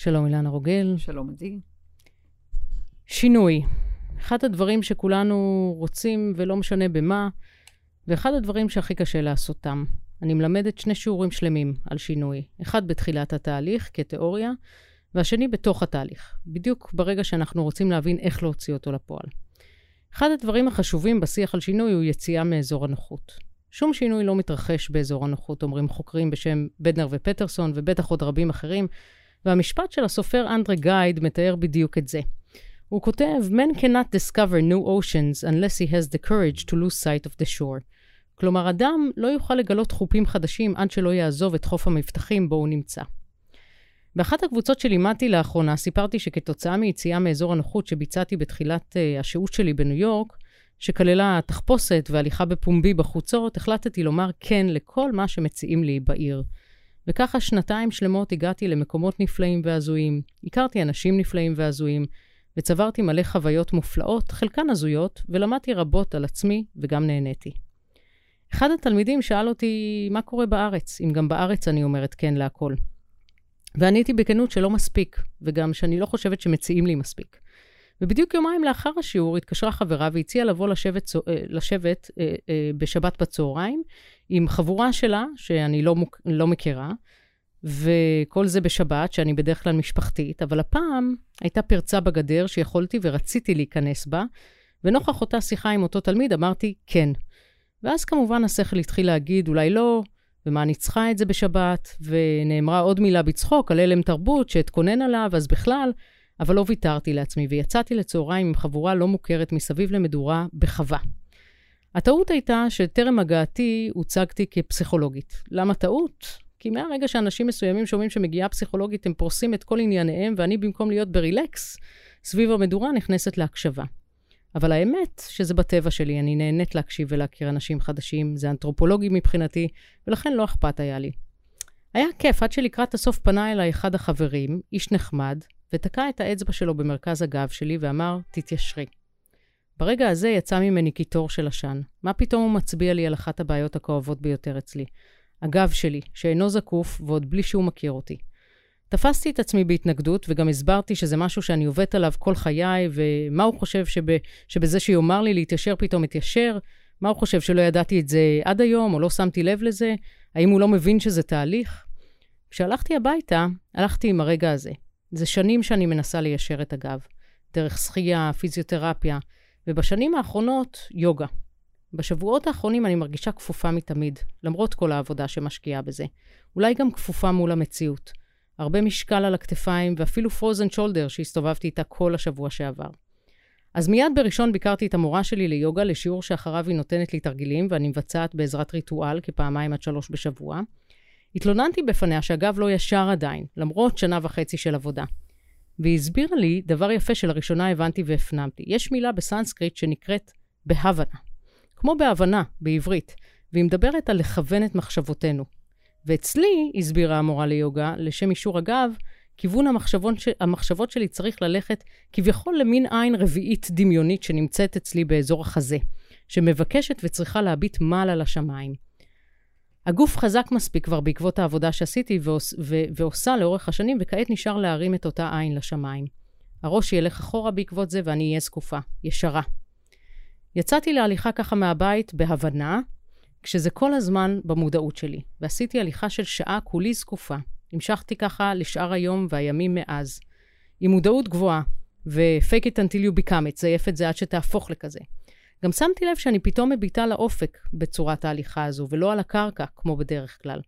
שלום אילנה רוגל. שלום עדי. שינוי. אחד הדברים שכולנו רוצים ולא משנה במה, ואחד הדברים שהכי קשה לעשותם. אני מלמדת שני שיעורים שלמים על שינוי. אחד בתחילת התהליך כתיאוריה, והשני בתוך התהליך, בדיוק ברגע שאנחנו רוצים להבין איך להוציא אותו לפועל. אחד הדברים החשובים בשיח על שינוי הוא יציאה מאזור הנוחות. שום שינוי לא מתרחש באזור הנוחות, אומרים חוקרים בשם בדנר ופטרסון, ובטח עוד רבים אחרים, והמשפט של הסופר אנדרה גייד מתאר בדיוק את זה. הוא כותב, Man cannot discover new oceans unless he has the courage to lose sight of the shore. כלומר, אדם לא יוכל לגלות חופים חדשים עד שלא יעזוב את חוף המבטחים בו הוא נמצא. באחת הקבוצות שלימדתי לאחרונה, סיפרתי שכתוצאה מיציאה מאזור הנוחות שביצעתי בתחילת uh, השהות שלי בניו יורק, שכללה תחפושת והליכה בפומבי בחוצות, החלטתי לומר כן לכל מה שמציעים לי בעיר. וככה שנתיים שלמות הגעתי למקומות נפלאים והזויים, הכרתי אנשים נפלאים והזויים, וצברתי מלא חוויות מופלאות, חלקן הזויות, ולמדתי רבות על עצמי וגם נהניתי. אחד התלמידים שאל אותי, מה קורה בארץ? אם גם בארץ אני אומרת כן להכל. ועניתי בכנות שלא מספיק, וגם שאני לא חושבת שמציעים לי מספיק. ובדיוק יומיים לאחר השיעור התקשרה חברה והציעה לבוא לשבת, אה, לשבת אה, אה, בשבת בצהריים עם חבורה שלה, שאני לא, מוק, לא מכירה, וכל זה בשבת, שאני בדרך כלל משפחתית, אבל הפעם הייתה פרצה בגדר שיכולתי ורציתי להיכנס בה, ונוכח אותה שיחה עם אותו תלמיד אמרתי כן. ואז כמובן השכל התחיל להגיד, אולי לא, ומה אני צריכה את זה בשבת, ונאמרה עוד מילה בצחוק על הלם תרבות שאתכונן עליו, אז בכלל, אבל לא ויתרתי לעצמי, ויצאתי לצהריים עם חבורה לא מוכרת מסביב למדורה בחווה. הטעות הייתה שטרם הגעתי הוצגתי כפסיכולוגית. למה טעות? כי מהרגע שאנשים מסוימים שומעים שמגיעה פסיכולוגית, הם פורסים את כל ענייניהם, ואני במקום להיות ברילקס, סביב המדורה נכנסת להקשבה. אבל האמת שזה בטבע שלי, אני נהנית להקשיב ולהכיר אנשים חדשים, זה אנתרופולוגי מבחינתי, ולכן לא אכפת היה לי. היה כיף עד שלקראת הסוף פנה אליי אחד החברים, איש נחמד, ותקע את האצבע שלו במרכז הגב שלי ואמר, תתיישרי. ברגע הזה יצא ממני קיטור של עשן. מה פתאום הוא מצביע לי על אחת הבעיות הכואבות ביותר אצלי? הגב שלי, שאינו זקוף ועוד בלי שהוא מכיר אותי. תפסתי את עצמי בהתנגדות, וגם הסברתי שזה משהו שאני עובדת עליו כל חיי, ומה הוא חושב שב, שבזה שיאמר לי להתיישר פתאום אתיישר? מה הוא חושב, שלא ידעתי את זה עד היום, או לא שמתי לב לזה? האם הוא לא מבין שזה תהליך? כשהלכתי הביתה, הלכתי עם הרגע הזה. זה שנים שאני מנסה ליישר את הגב. דרך שחייה, פיזיותרפיה, ובשנים האחרונות, יוגה. בשבועות האחרונים אני מרגישה כפופה מתמיד, למרות כל העבודה שמשקיעה בזה. אולי גם כפופה מול המציאות. הרבה משקל על הכתפיים, ואפילו פרוזן שולדר שהסתובבתי איתה כל השבוע שעבר. אז מיד בראשון ביקרתי את המורה שלי ליוגה לשיעור שאחריו היא נותנת לי תרגילים, ואני מבצעת בעזרת ריטואל כפעמיים עד שלוש בשבוע. התלוננתי בפניה שהגב לא ישר עדיין, למרות שנה וחצי של עבודה. והיא הסבירה לי דבר יפה שלראשונה הבנתי והפנמתי. יש מילה בסנסקריט שנקראת בהבנה. כמו בהבנה, בעברית, והיא מדברת על לכוון את מחשבותינו. ואצלי, הסבירה המורה ליוגה, לשם אישור הגב, כיוון המחשבות, ש... המחשבות שלי צריך ללכת כביכול למין עין רביעית דמיונית שנמצאת אצלי באזור החזה, שמבקשת וצריכה להביט מעלה לשמיים. הגוף חזק מספיק כבר בעקבות העבודה שעשיתי ועוש... ו... ועושה לאורך השנים, וכעת נשאר להרים את אותה עין לשמיים. הראש ילך אחורה בעקבות זה ואני אהיה זקופה, ישרה. יצאתי להליכה ככה מהבית בהבנה, כשזה כל הזמן במודעות שלי, ועשיתי הליכה של שעה כולי זקופה. המשכתי ככה לשאר היום והימים מאז. עם מודעות גבוהה, ו-fake it until you become it, זייף את זה עד שתהפוך לכזה. גם שמתי לב שאני פתאום מביטה לאופק בצורת ההליכה הזו, ולא על הקרקע, כמו בדרך כלל.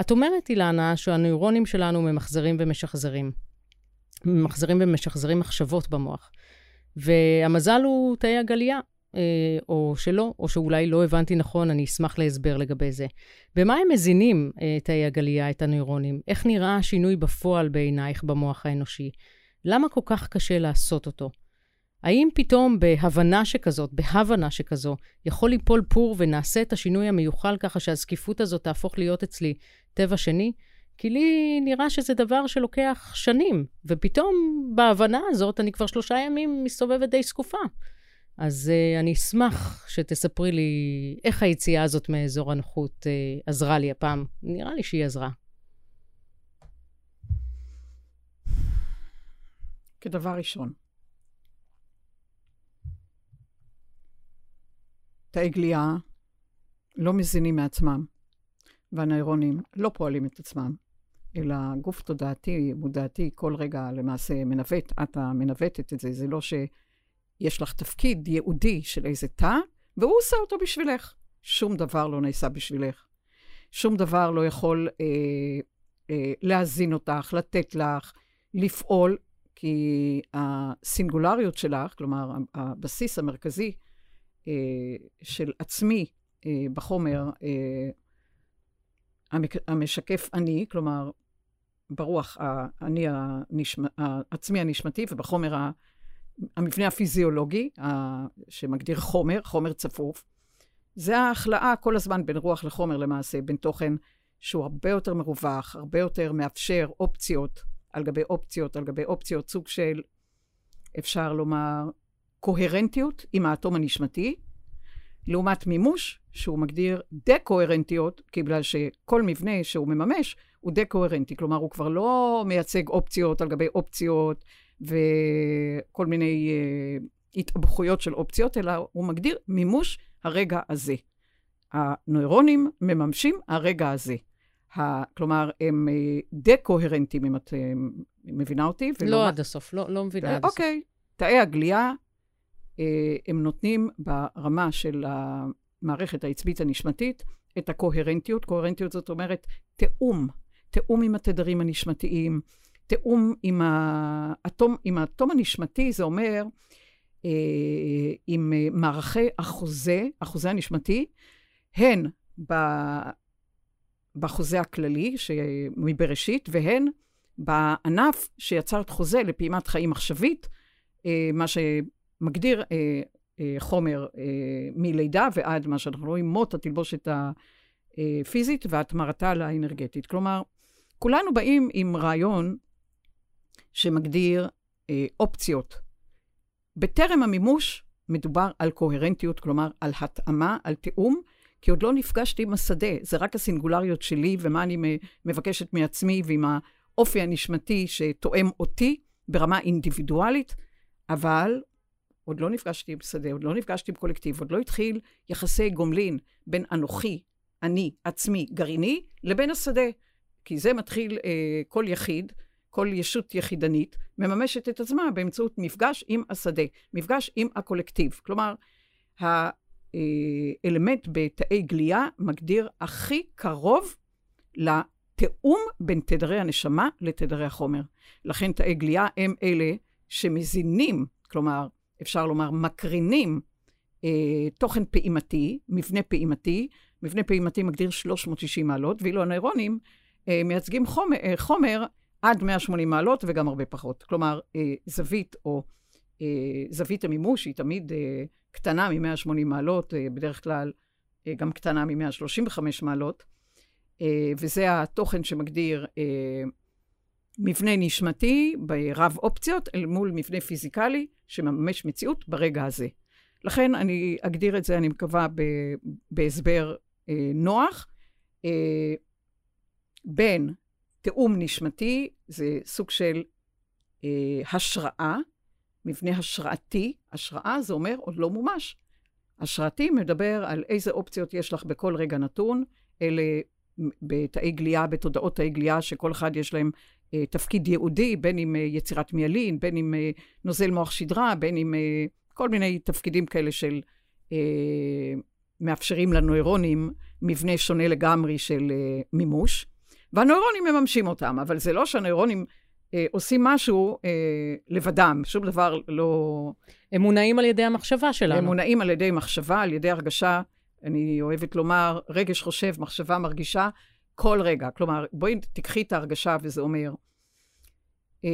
את אומרת, אילנה, שהנוירונים שלנו ממחזרים ומשחזרים. ממחזרים ומשחזרים מחשבות במוח. והמזל הוא תאי הגלייה. אה, או שלא, או שאולי לא הבנתי נכון, אני אשמח להסבר לגבי זה. במה הם מזינים אה, תאי הגלייה, את הנוירונים? איך נראה השינוי בפועל בעינייך במוח האנושי? למה כל כך קשה לעשות אותו? האם פתאום בהבנה שכזאת, בהבנה שכזו, יכול ליפול פור ונעשה את השינוי המיוחל ככה שהזקיפות הזאת תהפוך להיות אצלי טבע שני? כי לי נראה שזה דבר שלוקח שנים, ופתאום בהבנה הזאת אני כבר שלושה ימים מסתובבת די זקופה. אז uh, אני אשמח שתספרי לי איך היציאה הזאת מאזור הנוחות uh, עזרה לי הפעם. נראה לי שהיא עזרה. כדבר ראשון, תאי גליה לא מזינים מעצמם, והנוירונים לא פועלים את עצמם, אלא גוף תודעתי, מודעתי, כל רגע למעשה מנווט, את המנווטת את זה, זה לא שיש לך תפקיד ייעודי של איזה תא, והוא עושה אותו בשבילך. שום דבר לא נעשה בשבילך. שום דבר לא יכול אה, אה, להזין אותך, לתת לך, לפעול, כי הסינגולריות שלך, כלומר, הבסיס המרכזי אה, של עצמי אה, בחומר, אה, המשקף אני, כלומר, ברוח אני הנשמ... העצמי הנשמתי ובחומר המבנה הפיזיולוגי שמגדיר חומר, חומר צפוף, זה ההכלאה כל הזמן בין רוח לחומר למעשה, בין תוכן שהוא הרבה יותר מרווח, הרבה יותר מאפשר אופציות על גבי אופציות על גבי אופציות, סוג של, אפשר לומר, קוהרנטיות עם האטום הנשמתי, לעומת מימוש, שהוא מגדיר דה-קוהרנטיות, כי בגלל שכל מבנה שהוא מממש הוא דה-קוהרנטי, כלומר, הוא כבר לא מייצג אופציות על גבי אופציות וכל מיני uh, התאבכויות של אופציות, אלא הוא מגדיר מימוש הרגע הזה. הנוירונים מממשים הרגע הזה. ה, כלומר, הם אה, דה-קוהרנטים, אם את אה, מבינה אותי. לא עד הסוף, לא, לא מבינה עד הסוף. אוקיי, תאי הגלייה, אה, הם נותנים ברמה של המערכת העצבית הנשמתית את הקוהרנטיות. קוהרנטיות זאת אומרת תיאום, תיאום עם התדרים הנשמתיים, תיאום עם האטום, עם האטום הנשמתי, זה אומר אה, עם מערכי החוזה, החוזה הנשמתי, הן ב, בחוזה הכללי מבראשית, והן בענף שיצר את חוזה לפעימת חיים עכשווית, אה, מה שמגדיר אה, חומר מלידה ועד מה שאנחנו רואים, מות התלבושת הפיזית והתמרתה לאנרגטית. כלומר, כולנו באים עם רעיון שמגדיר אופציות בטרם המימוש מדובר על קוהרנטיות, כלומר על התאמה, על תיאום, כי עוד לא נפגשתי עם השדה, זה רק הסינגולריות שלי ומה אני מבקשת מעצמי ועם האופי הנשמתי שתואם אותי ברמה אינדיבידואלית, אבל עוד לא נפגשתי עם שדה, עוד לא נפגשתי עם קולקטיב, עוד לא התחיל יחסי גומלין בין אנוכי, אני, עצמי, גרעיני, לבין השדה. כי זה מתחיל אה, כל יחיד כל ישות יחידנית מממשת את עצמה באמצעות מפגש עם השדה, מפגש עם הקולקטיב. כלומר, האלמנט בתאי גליה מגדיר הכי קרוב לתיאום בין תדרי הנשמה לתדרי החומר. לכן תאי גליה הם אלה שמזינים, כלומר, אפשר לומר, מקרינים אה, תוכן פעימתי, מבנה פעימתי. מבנה פעימתי מגדיר 360 מעלות, ואילו הנוירונים אה, מייצגים חומר, אה, חומר עד 180 מעלות וגם הרבה פחות. כלומר, אה, זווית או אה, זווית המימוש היא תמיד אה, קטנה מ-180 מעלות, בדרך כלל גם קטנה מ-135 מעלות, וזה התוכן שמגדיר מבנה נשמתי ברב אופציות אל מול מבנה פיזיקלי שמממש מציאות ברגע הזה. לכן אני אגדיר את זה, אני מקווה, בהסבר נוח, בין תיאום נשמתי זה סוג של אה, השראה, מבנה השראתי. השראה זה אומר עוד לא מומש. השראתי מדבר על איזה אופציות יש לך בכל רגע נתון. אלה בתאי גליה, בתודעות תאי גליה, שכל אחד יש להם אה, תפקיד ייעודי, בין אם אה, יצירת מיילין, בין אם אה, נוזל מוח שדרה, בין אם אה, כל מיני תפקידים כאלה של אה, מאפשרים לנוירונים מבנה שונה לגמרי של אה, מימוש. והנוירונים מממשים אותם, אבל זה לא שהנוירונים אה, עושים משהו אה, לבדם, שום דבר לא... הם מונעים על ידי המחשבה שלנו. הם מונעים על ידי מחשבה, על ידי הרגשה, אני אוהבת לומר, רגש חושב, מחשבה מרגישה, כל רגע. כלומר, בואי תיקחי את ההרגשה, וזה אומר, אה,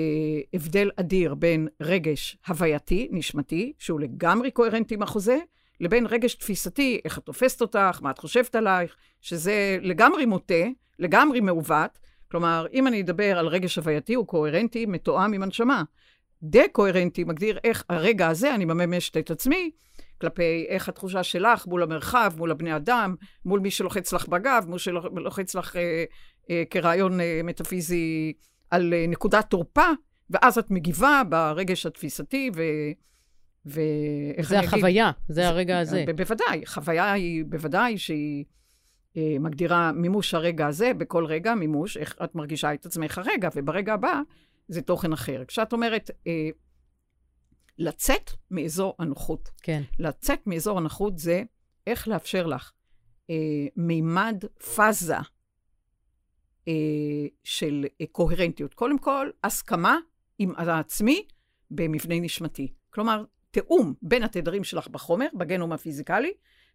הבדל אדיר בין רגש הווייתי, נשמתי, שהוא לגמרי קוהרנטי עם החוזה, לבין רגש תפיסתי, איך את תופסת אותך, מה את חושבת עלייך, שזה לגמרי מוטה, לגמרי מעוות. כלומר, אם אני אדבר על רגש הווייתי, הוא קוהרנטי, מתואם עם הנשמה. דה-קוהרנטי מגדיר איך הרגע הזה אני מממשת את עצמי, כלפי איך התחושה שלך מול המרחב, מול הבני אדם, מול מי שלוחץ לך בגב, מול שלוחץ לך אה, אה, כרעיון אה, מטאפיזי על אה, נקודת תורפה, ואז את מגיבה ברגש התפיסתי, ו... ואיך זה אני אגיד? החוויה, זה הרגע הזה. ב- בוודאי, חוויה היא בוודאי שהיא אה, מגדירה מימוש הרגע הזה, בכל רגע מימוש, איך את מרגישה את עצמך הרגע, וברגע הבא זה תוכן אחר. כשאת אומרת אה, לצאת מאזור הנוחות, כן. לצאת מאזור הנוחות זה איך לאפשר לך אה, מימד פאזה אה, של אה, קוהרנטיות. קודם כל, הסכמה עם העצמי במבנה נשמתי. כלומר, תיאום בין התדרים שלך בחומר, בגנום הפיזיקלי,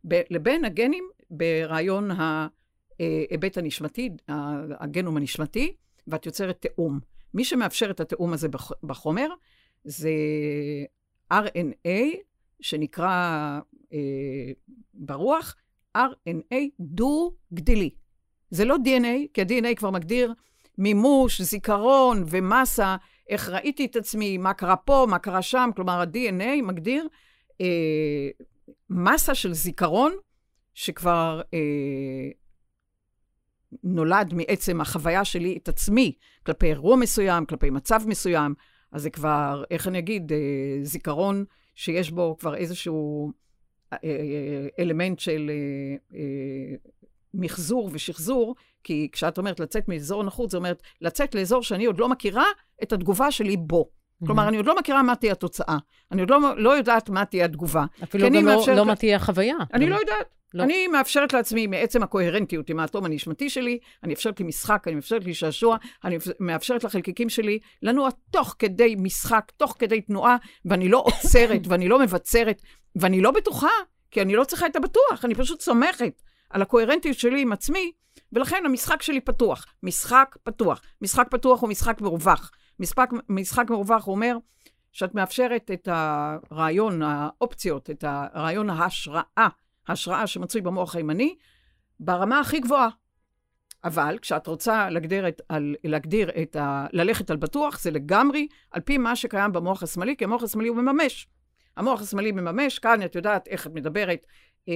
ב- לבין הגנים ברעיון ההיבט הנשמתי, הגנום הנשמתי, ואת יוצרת תיאום. מי שמאפשר את התיאום הזה בח- בחומר זה RNA, שנקרא אה, ברוח RNA דו-גדילי. זה לא DNA, כי ה-DNA כבר מגדיר מימוש, זיכרון ומסה, איך ראיתי את עצמי, מה קרה פה, מה קרה שם, כלומר ה-DNA מגדיר אה, מסה של זיכרון שכבר אה, נולד מעצם החוויה שלי את עצמי, כלפי אירוע מסוים, כלפי מצב מסוים, אז זה כבר, איך אני אגיד, אה, זיכרון שיש בו כבר איזשהו אה, אה, אלמנט של אה, אה, מחזור ושחזור, כי כשאת אומרת לצאת מאזור נחות, זאת אומרת לצאת לאזור שאני עוד לא מכירה את התגובה שלי בו. כלומר, אני עוד לא מכירה מה תהיה התוצאה. אני עוד לא, לא יודעת מה תהיה התגובה. אפילו גם לא- לא לה- מה תהיה החוויה. אני לא יודעת. לא. אני מאפשרת לעצמי, מעצם הקוהרנטיות עם האטום הנשמתי שלי, אני מאפשרת לי משחק, אני מאפשרת לי שעשוע, אני מאפשרת לחלקיקים שלי לנוע תוך כדי משחק, תוך כדי תנועה, ואני לא עוצרת, ואני לא מבצרת, ואני לא בטוחה, כי אני לא צריכה את הבטוח, אני פשוט סומכת על הקוהרנטיות שלי עם עצמי, ולכן המשחק שלי פתוח. משחק פתוח. משחק פתוח הוא משחק מרווח. משחק, משחק מרווח אומר שאת מאפשרת את הרעיון, האופציות, את הרעיון ההשראה, ההשראה שמצוי במוח הימני, ברמה הכי גבוהה. אבל כשאת רוצה להגדיר את, על, להגדיר את ה... ללכת על בטוח, זה לגמרי על פי מה שקיים במוח השמאלי, כי המוח השמאלי הוא מממש. המוח השמאלי מממש, כאן את יודעת איך את מדברת אה,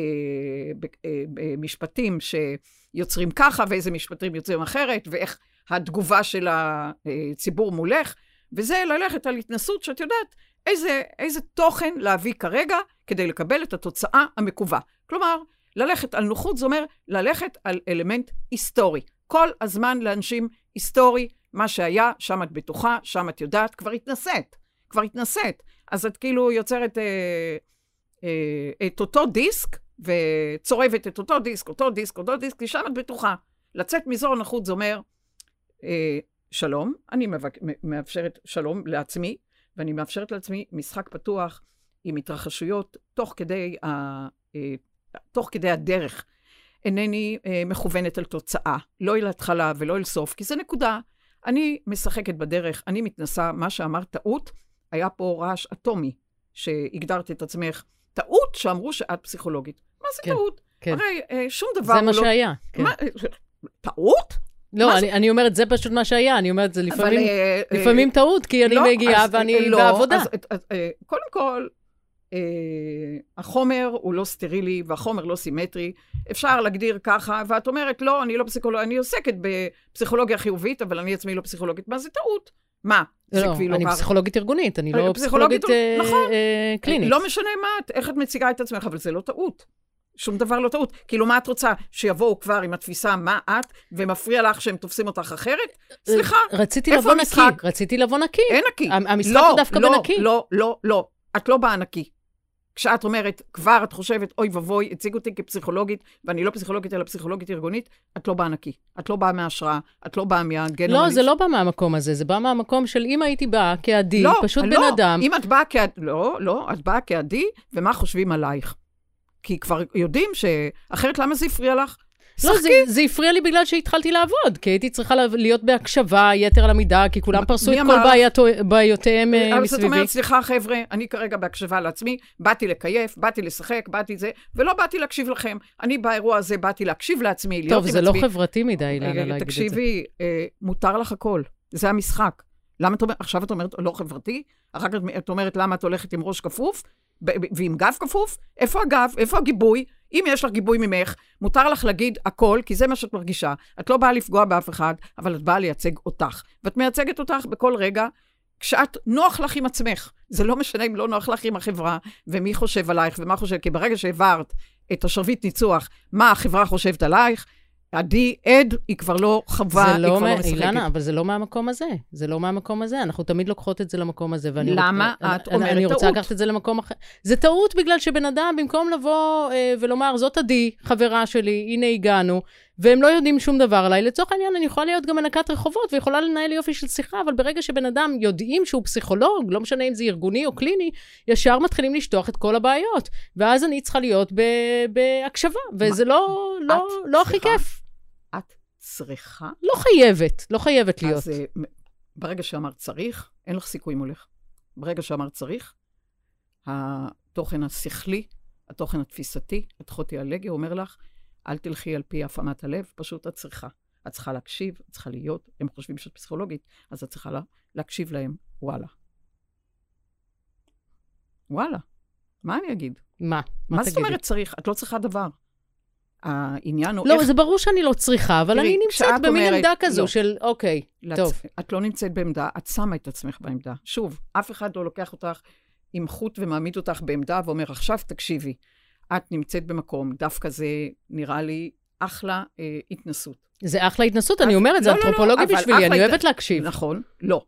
ב- אה, במשפטים שיוצרים ככה, ואיזה משפטים יוצרים אחרת, ואיך התגובה של הציבור מולך, וזה ללכת על התנסות שאת יודעת איזה, איזה תוכן להביא כרגע כדי לקבל את התוצאה המקווה. כלומר, ללכת על נוחות זה אומר ללכת על אלמנט היסטורי. כל הזמן לאנשים היסטורי, מה שהיה, שם את בטוחה, שם את יודעת, כבר התנסית. כבר התנסית. אז את כאילו יוצרת אה, אה, את אותו דיסק, וצורבת את אותו דיסק, אותו דיסק, אותו דיסק, כי שם את בטוחה. לצאת מאזור הנוחות זה אומר, אה, שלום, אני מבק... מאפשרת שלום לעצמי, ואני מאפשרת לעצמי משחק פתוח עם התרחשויות תוך כדי, ה... אה, תוך כדי הדרך. אינני אה, מכוונת על תוצאה, לא אל התחלה ולא אל סוף, כי זה נקודה. אני משחקת בדרך, אני מתנסה, מה שאמרת טעות, היה פה רעש אטומי, שהגדרת את עצמך. טעות שאמרו שאת פסיכולוגית. מה זה כן, טעות? כן. הרי אה, שום דבר זה הוא מה לא... שהיה. כן. מה, טעות? לא, אני, אני אומרת, זה פשוט מה שהיה, אני אומרת, זה לפעמים, אבל, אה, אה, לפעמים טעות, כי אני לא, מגיעה אז, ואני אה, לא, בעבודה. אז, אז, אה, קודם כל, אה, החומר הוא לא סטרילי והחומר לא סימטרי. אפשר להגדיר ככה, ואת אומרת, לא, אני לא פסיכולוגית, אני עוסקת בפסיכולוגיה חיובית, אבל אני עצמי לא פסיכולוגית. מה זה טעות? מה? לא, כאילו אני. פסיכולוגית ארגונית, אני לא פסיכולוגית פסיכולוגית אה, נכון. אה, קלינית. לא משנה מה איך את מציגה את עצמך, אבל זה לא טעות. שום דבר לא טעות. כאילו, מה את רוצה? שיבואו כבר עם התפיסה מה את, ומפריע לך שהם תופסים אותך אחרת? סליחה, רציתי איפה לבוא נקי, המשחק? רציתי לבוא נקי. אין נקי. המ- המשחק לא, הוא דווקא לא, בנקי. לא, לא, לא. את לא באה נקי. כשאת אומרת, כבר את חושבת, אוי ואבוי, הציגו אותי כפסיכולוגית, ואני לא פסיכולוגית אלא פסיכולוגית ארגונית, את לא באה נקי. את לא באה מההשראה, את לא באה מהגן לא. זה לא בא מהמקום הזה, זה בא מהמקום של אם הייתי באה כעדי, לא, פשוט לא. בן אדם. אם את באה כעדי, לא, לא, את באה כעדי, ומה חושבים עלייך? כי כבר יודעים ש... אחרת למה זה הפריע לך? לא, זה. זה הפריע לי בגלל שהתחלתי לעבוד, כי הייתי צריכה לה- להיות בהקשבה יתר על המידה, כי כולם פרסו את כל לך? בעייתו- בעיותיהם אה, אבל זאת מסביבי. אומרת, סליחה חבר'ה, אני כרגע בהקשבה לעצמי, באתי לקייף, באתי לשחק, באתי זה, ולא באתי להקשיב לכם. אני באירוע הזה באתי להקשיב לעצמי, להיות עם טוב, עצמי. זה לא חברתי מדי, אילנה, אה, להגיד את זה. תקשיבי, אה, מותר לך הכל, זה המשחק. למה את אומרת, עכשיו את אומרת לא חברתי? אחר כך את אומרת למה את הולכת עם ראש כפוף ועם גב כפוף? איפה הגב? איפה הגיבוי? אם יש לך גיבוי ממך, מותר לך להגיד הכל, כי זה מה שאת מרגישה. את לא באה לפגוע באף אחד, אבל את באה לייצג אותך. ואת מייצגת אותך בכל רגע, כשאת נוח לך עם עצמך. זה לא משנה אם לא נוח לך עם החברה, ומי חושב עלייך ומה חושב, כי ברגע שהעברת את השרביט ניצוח, מה החברה חושבת עלייך, עדי עד, היא כבר לא חווה, היא לא כבר מה, לא משחקת. אילנה, אבל זה לא מהמקום הזה. זה לא מהמקום הזה. אנחנו תמיד לוקחות את זה למקום הזה. ואני למה? רוצ... את אני, אומרת אני רוצה טעות. לקחת את זה למקום אחר. זה טעות בגלל שבן אדם, במקום לבוא אה, ולומר, זאת עדי, חברה שלי, הנה הגענו, והם לא יודעים שום דבר עליי, לצורך העניין, אני יכולה להיות גם מנקת רחובות ויכולה לנהל יופי של שיחה, אבל ברגע שבן אדם יודעים שהוא פסיכולוג, לא משנה אם זה ארגוני או קליני, ישר מתחילים לשטוח את כל הבעיות. ואז אני צריכה להיות ב- בהקשבה, וזה לא, לא, את לא הכי? כיף. את צריכה, לא חייבת, לא חייבת להיות. אז אה, ברגע שאמרת צריך, אין לך סיכוי מולך. ברגע שאמרת צריך, התוכן השכלי, התוכן התפיסתי, התחותי הלגי, אומר לך, אל תלכי על פי הפעמת הלב, פשוט את צריכה. את צריכה להקשיב, את צריכה להיות, הם חושבים שאת פסיכולוגית, אז את צריכה לה, להקשיב להם, וואלה. וואלה. מה אני אגיד? מה? מה זאת? אומרת צריך? את לא צריכה דבר. העניין הוא לא, איך... זה ברור שאני לא צריכה, אבל תראי, אני נמצאת במין אומרת- עמדה כזו לא. של, אוקיי, לצ... טוב. את לא נמצאת בעמדה, את שמה את עצמך בעמדה. שוב, אף אחד לא לוקח אותך עם חוט ומעמיד אותך בעמדה ואומר, עכשיו תקשיבי. את נמצאת במקום, דווקא זה נראה לי אחלה אה, התנסות. זה אחלה התנסות, אני אז- אומרת, זה לא, לא, לא, אנתרופולוגי אבל בשבילי, אני הת- אוהבת להקשיב. נכון, לא.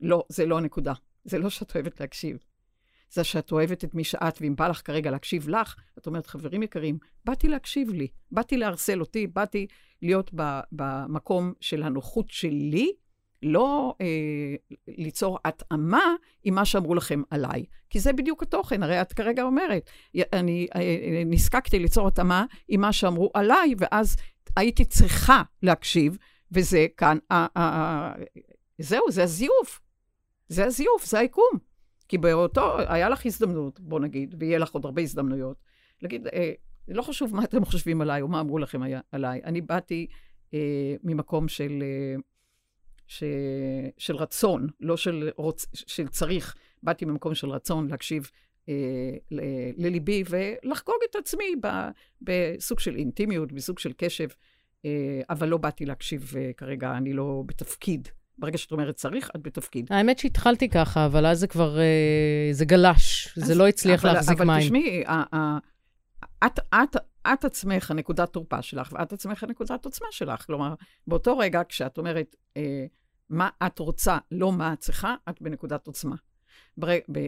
לא, זה לא הנקודה. זה לא שאת אוהבת להקשיב. זה שאת אוהבת את מי שאת, ואם בא לך כרגע להקשיב לך, את אומרת, חברים יקרים, באתי להקשיב לי, באתי לערסל אותי, באתי להיות במקום של הנוחות שלי, לא אה, ליצור התאמה עם מה שאמרו לכם עליי. כי זה בדיוק התוכן, הרי את כרגע אומרת, אני אה, אה, נזקקתי ליצור התאמה עם מה שאמרו עליי, ואז הייתי צריכה להקשיב, וזה כאן, ה- ה- ה- זהו, זה הזיוף. זה הזיוף, זה היקום. כי באותו, היה לך הזדמנות, בוא נגיד, ויהיה לך עוד הרבה הזדמנויות, להגיד, אה, לא חשוב מה אתם חושבים עליי או מה אמרו לכם היה, עליי. אני באתי אה, ממקום של, אה, ש, של רצון, לא של, רוצ, של צריך. באתי ממקום של רצון להקשיב אה, ל- לליבי ולחגוג את עצמי ב, בסוג של אינטימיות, בסוג של קשב, אה, אבל לא באתי להקשיב אה, כרגע, אני לא בתפקיד. ברגע שאת אומרת צריך, את בתפקיד. האמת שהתחלתי ככה, אבל אז זה כבר, אה, זה גלש, זה אז- לא הצליח אבל, להחזיק אבל מים. אבל תשמעי, את, את, את עצמך הנקודת תורפה שלך, ואת עצמך הנקודת עוצמה שלך. כלומר, באותו רגע, כשאת אומרת אה, מה את רוצה, לא מה את צריכה, את בנקודת עוצמה.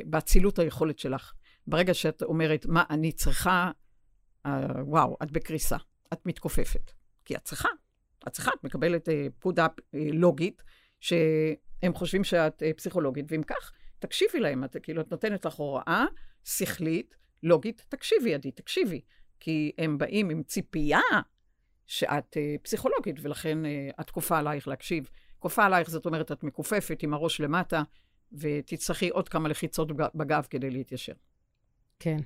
באצילות היכולת שלך. ברגע שאת אומרת מה אני צריכה, אה, וואו, את בקריסה. את מתכופפת. כי את צריכה. את צריכה, את מקבלת אה, פקודה אה, לוגית, שהם חושבים שאת אה, פסיכולוגית, ואם כך, תקשיבי להם. את, כאילו, את נותנת לך הוראה שכלית, לוגית, תקשיבי, עדי, תקשיבי. כי הם באים עם ציפייה שאת אה, פסיכולוגית, ולכן אה, את כופה עלייך להקשיב. כופה עלייך, זאת אומרת, את מכופפת עם הראש למטה, ותצטרכי עוד כמה לחיצות בג- בגב כדי להתיישר. כן.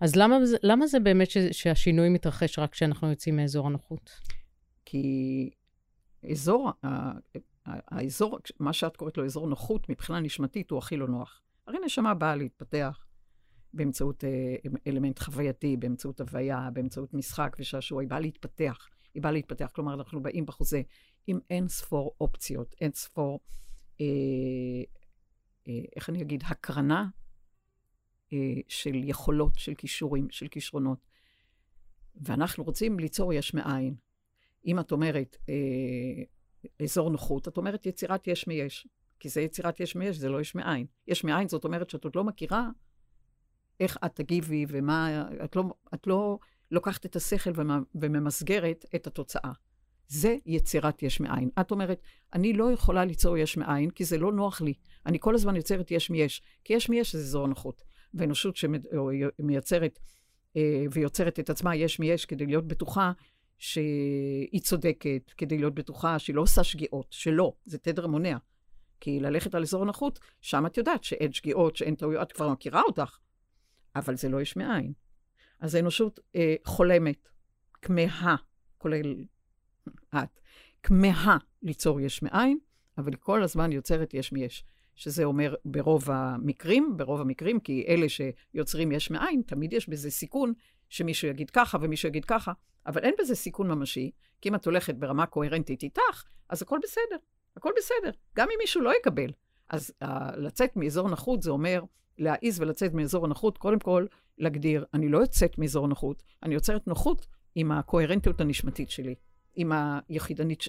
אז למה, למה זה באמת ש, שהשינוי מתרחש רק כשאנחנו יוצאים מאזור הנוחות? כי אזור, האזור, מה שאת קוראת לו אזור נוחות, מבחינה נשמתית, הוא הכי לא נוח. הרי נשמה באה להתפתח באמצעות אה, אלמנט חווייתי, באמצעות הוויה, באמצעות משחק ושעשוע, היא באה להתפתח. היא באה להתפתח, כלומר, אנחנו באים בחוזה עם אין ספור אופציות, אין ספור, אה, אה, איך אני אגיד, הקרנה אה, של יכולות, של כישורים, של כישרונות. ואנחנו רוצים ליצור יש מאין. אם את אומרת אה, אזור נוחות, את אומרת יצירת יש מיש. כי זה יצירת יש מיש, זה לא יש מאין. יש מאין זאת אומרת שאת עוד לא מכירה איך את תגיבי ומה... את לא, את לא לוקחת את השכל ומ- וממסגרת את התוצאה. זה יצירת יש מאין. את אומרת, אני לא יכולה ליצור יש מאין, כי זה לא נוח לי. אני כל הזמן יוצרת יש מיש, כי יש מיש זה אזור נוחות. ואנושות שמייצרת אה, ויוצרת את עצמה יש מיש כדי להיות בטוחה שהיא צודקת, כדי להיות בטוחה שהיא לא עושה שגיאות, שלא, זה תדר מונע. כי ללכת על אזור הנוחות, שם את יודעת שאין שגיאות, שאין טעויות, את כבר מכירה אותך, אבל זה לא יש מאין. אז האנושות אה, חולמת, כמהה, כולל את, כמהה ליצור יש מאין, אבל היא כל הזמן יוצרת יש מיש. שזה אומר ברוב המקרים, ברוב המקרים, כי אלה שיוצרים יש מאין, תמיד יש בזה סיכון שמישהו יגיד ככה ומישהו יגיד ככה, אבל אין בזה סיכון ממשי, כי אם את הולכת ברמה קוהרנטית איתך, אז הכל בסדר. הכל בסדר, גם אם מישהו לא יקבל. אז uh, לצאת מאזור נוחות זה אומר להעיז ולצאת מאזור הנוחות, קודם כל להגדיר, אני לא יוצאת מאזור נוחות, אני יוצרת נוחות עם הקוהרנטיות הנשמתית שלי, עם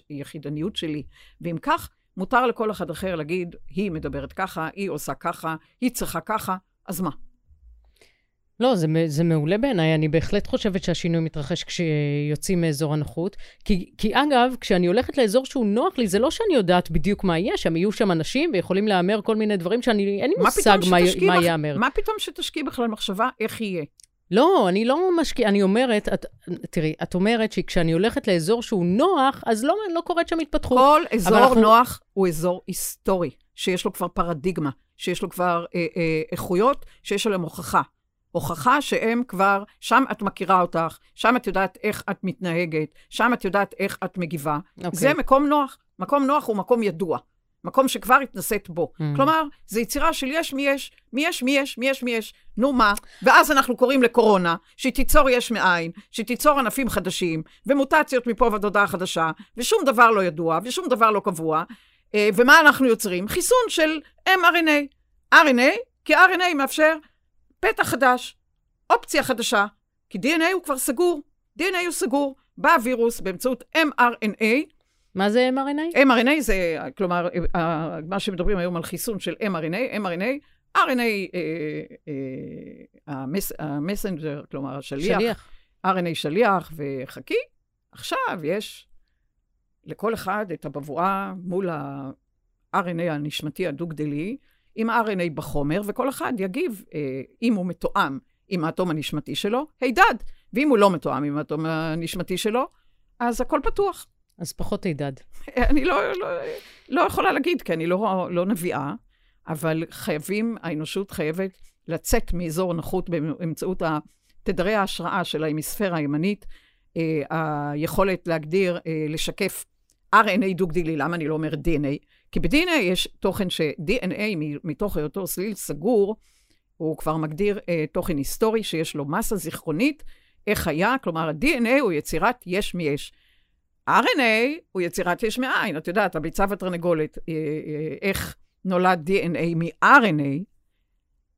היחידניות שלי, ואם כך, מותר לכל אחד אחר להגיד, היא מדברת ככה, היא עושה ככה, היא צריכה ככה, אז מה? לא, זה, זה מעולה בעיניי. אני בהחלט חושבת שהשינוי מתרחש כשיוצאים מאזור הנוחות. כי, כי אגב, כשאני הולכת לאזור שהוא נוח לי, זה לא שאני יודעת בדיוק מה יהיה שם. יהיו שם אנשים ויכולים להמר כל מיני דברים שאני, אין לי מושג מה, מה ייאמר. מה פתאום שתשקיעי בכלל מחשבה איך יהיה? לא, אני לא משקיעה, אני אומרת, את, תראי, את אומרת שכשאני הולכת לאזור שהוא נוח, אז לא, לא קורית שם התפתחות. כל אזור אנחנו... נוח הוא אזור היסטורי, שיש לו כבר פרדיגמה, שיש לו כבר אה, אה, איכויות, שיש עליהן הוכחה. הוכחה שהם כבר, שם את מכירה אותך, שם את יודעת איך את מתנהגת, שם את יודעת איך את מגיבה. Okay. אוקיי. זה מקום נוח. מקום נוח הוא מקום ידוע. מקום שכבר התנסית בו. Mm. כלומר, זו יצירה של יש מי יש, מי יש מי יש, מי יש מי יש, נו מה? ואז אנחנו קוראים לקורונה, שהיא תיצור יש מאין, שהיא תיצור ענפים חדשים, ומוטציות מפה ועד הודעה חדשה, ושום דבר לא ידוע, ושום דבר לא קבוע. אה, ומה אנחנו יוצרים? חיסון של mRNA. RNA, כי RNA מאפשר פתח חדש, אופציה חדשה, כי DNA הוא כבר סגור, DNA הוא סגור, בא הווירוס באמצעות mRNA. מה זה mRNA? mRNA זה, כלומר, מה שמדברים היום על חיסון של mRNA, mRNA, RNA, המסנג'ר, כלומר השליח, שליח. RNA שליח וחכי, עכשיו יש לכל אחד את הבבואה מול ה-RNA הנשמתי הדו-גדלי, עם RNA בחומר, וכל אחד יגיב, אה, אם הוא מתואם עם האטום הנשמתי שלו, הידד. ואם הוא לא מתואם עם האטום הנשמתי שלו, אז הכל פתוח. אז פחות הידד. אני לא, לא, לא יכולה להגיד, כי אני לא, לא נביאה, אבל חייבים, האנושות חייבת לצאת מאזור הנוחות באמצעות תדרי ההשראה של ההמיספירה הימנית, אה, היכולת להגדיר, אה, לשקף RNA דו-גדילי, למה אני לא אומר DNA? כי ב-DNA יש תוכן ש-DNA, מתוך היותו סליל סגור, הוא כבר מגדיר אה, תוכן היסטורי שיש לו מסה זיכרונית, איך היה, כלומר, ה-DNA הוא יצירת יש מיש. RNA הוא יצירת יש מאין. את יודעת, הביצה והתרנגולת, אה, אה, איך נולד DNA מ-RNA,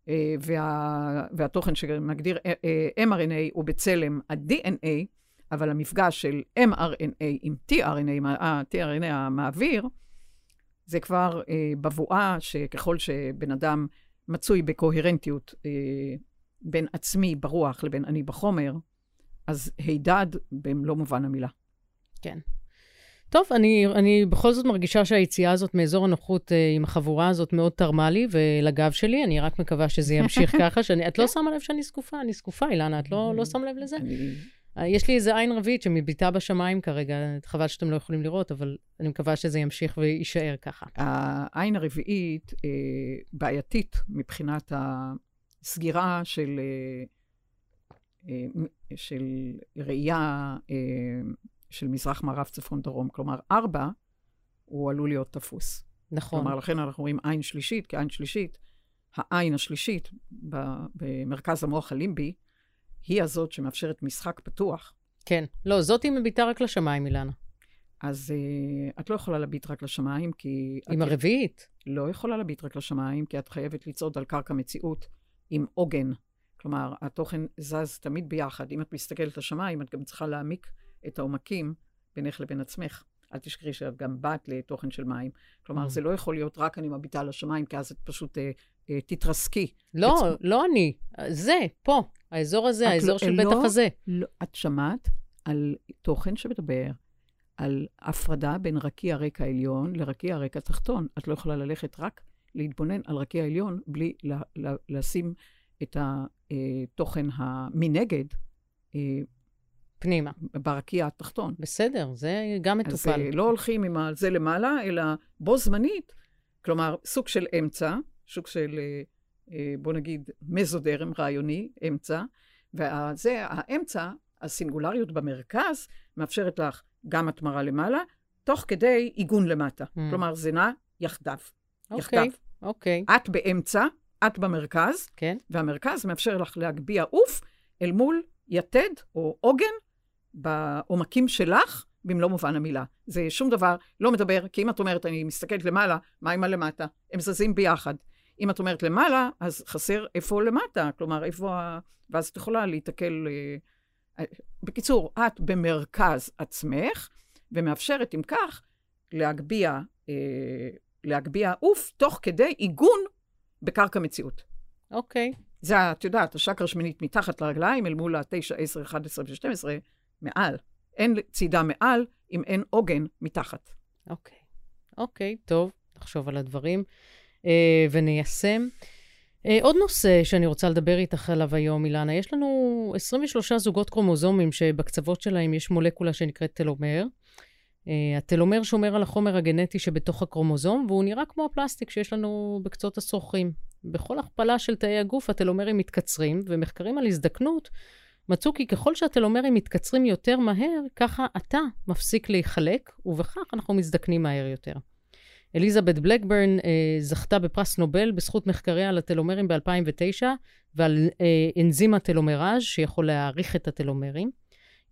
אה, וה, והתוכן שמגדיר mRNA הוא בצלם ה-DNA, אבל המפגש של mRNA עם tRNA, ה-tRNA המעביר, זה כבר אה, בבואה שככל שבן אדם מצוי בקוהרנטיות בין עצמי ברוח לבין אני בחומר, אז הידד במלוא מובן המילה. כן. טוב, אני, אני בכל זאת מרגישה שהיציאה הזאת מאזור הנוחות אה, עם החבורה הזאת מאוד תרמה לי ולגב שלי. אני רק מקווה שזה ימשיך ככה, שאני, את לא שמה לב שאני זקופה, אני זקופה, אילנה, את לא, לא שמה לב לזה? אה, יש לי איזה עין רביעית שמביטה בשמיים כרגע, חבל שאתם לא יכולים לראות, אבל אני מקווה שזה ימשיך ויישאר ככה. העין הרביעית אה, בעייתית מבחינת הסגירה של, אה, אה, של ראייה אה, של מזרח, מערב, צפון, דרום. כלומר, ארבע, הוא עלול להיות תפוס. נכון. כלומר, לכן אנחנו רואים עין שלישית, כי עין שלישית, העין השלישית במרכז המוח הלימבי, היא הזאת שמאפשרת משחק פתוח. כן. לא, זאת היא מביטה רק לשמיים, אילנה. אז uh, את לא יכולה להביט רק לשמיים, כי... עם הרביעית. לא יכולה להביט רק לשמיים, כי את חייבת לצעוד על קרקע מציאות עם עוגן. כלומר, התוכן זז תמיד ביחד. אם את מסתכלת לשמיים, את גם צריכה להעמיק את העומקים בינך לבין עצמך. אל תשכחי שאת גם באת לתוכן של מים. כלומר, mm. זה לא יכול להיות רק אני מביטה לשמיים, כי אז את פשוט uh, uh, תתרסקי. לא, בצ... לא אני. זה, פה. האזור הזה, האזור לא, של לא, החזה. לא, את שמעת על תוכן שמדבר על הפרדה בין רקיע הרקע העליון לרקיע הרקע התחתון. את לא יכולה ללכת רק להתבונן על רקיע העליון בלי לה, לה, לשים את התוכן המנגד. אה, פנימה. ברקיע התחתון. בסדר, זה גם מטופל. אז אה, לא הולכים עם זה למעלה, אלא בו זמנית, כלומר, סוג של אמצע, סוג של אה, אה, בוא נגיד, מזודרם רעיוני, אמצע, וזה, האמצע, הסינגולריות במרכז, מאפשרת לך גם התמרה למעלה, תוך כדי עיגון למטה. Mm. כלומר, זה נע יחדיו. אוקיי, יחדיו. אוקיי. את באמצע, את במרכז, כן. והמרכז מאפשר לך להגביה עוף אל מול יתד או עוגן בעומקים שלך, במלוא מובן המילה. זה שום דבר לא מדבר, כי אם את אומרת, אני מסתכלת למעלה, מה עם הלמטה? הם זזים ביחד. אם את אומרת למעלה, אז חסר איפה למטה, כלומר, איפה ה... ואז את יכולה להיתקל... אה, אה, בקיצור, את במרכז עצמך, ומאפשרת, אם כך, להגביה, אה, להגביה עוף, תוך כדי עיגון בקרקע מציאות. אוקיי. Okay. זה, את יודעת, השקר השמינית מתחת לרגליים, אל מול ה-9, 10, 11 ו-12, מעל. אין צידה מעל אם אין עוגן מתחת. אוקיי. Okay. אוקיי, okay, טוב, נחשוב על הדברים אה, וניישם. אה, עוד נושא שאני רוצה לדבר איתך עליו היום, אילנה, יש לנו 23 זוגות קרומוזומים שבקצוות שלהם יש מולקולה שנקראת תלומר. Uh, התלומר שומר על החומר הגנטי שבתוך הקרומוזום, והוא נראה כמו הפלסטיק שיש לנו בקצות השרוכים. בכל הכפלה של תאי הגוף התלומרים מתקצרים, ומחקרים על הזדקנות מצאו כי ככל שהתלומרים מתקצרים יותר מהר, ככה התא מפסיק להיחלק, ובכך אנחנו מזדקנים מהר יותר. אליזבת בלקברן אה, זכתה בפרס נובל בזכות מחקריה על הטלומרים ב-2009 ועל אה, אנזים הטלומראז' שיכול להעריך את הטלומרים.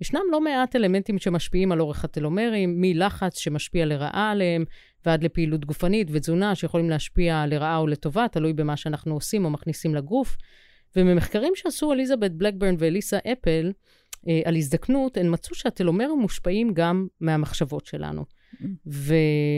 ישנם לא מעט אלמנטים שמשפיעים על אורך הטלומרים, מלחץ שמשפיע לרעה עליהם, ועד לפעילות גופנית ותזונה שיכולים להשפיע לרעה או לטובה, תלוי במה שאנחנו עושים או מכניסים לגוף. וממחקרים שעשו אליזבת בלקברן ואליסה אפל אה, על הזדקנות, הן מצאו שהטלומרים מושפעים גם מהמחשבות שלנו. Mm-hmm.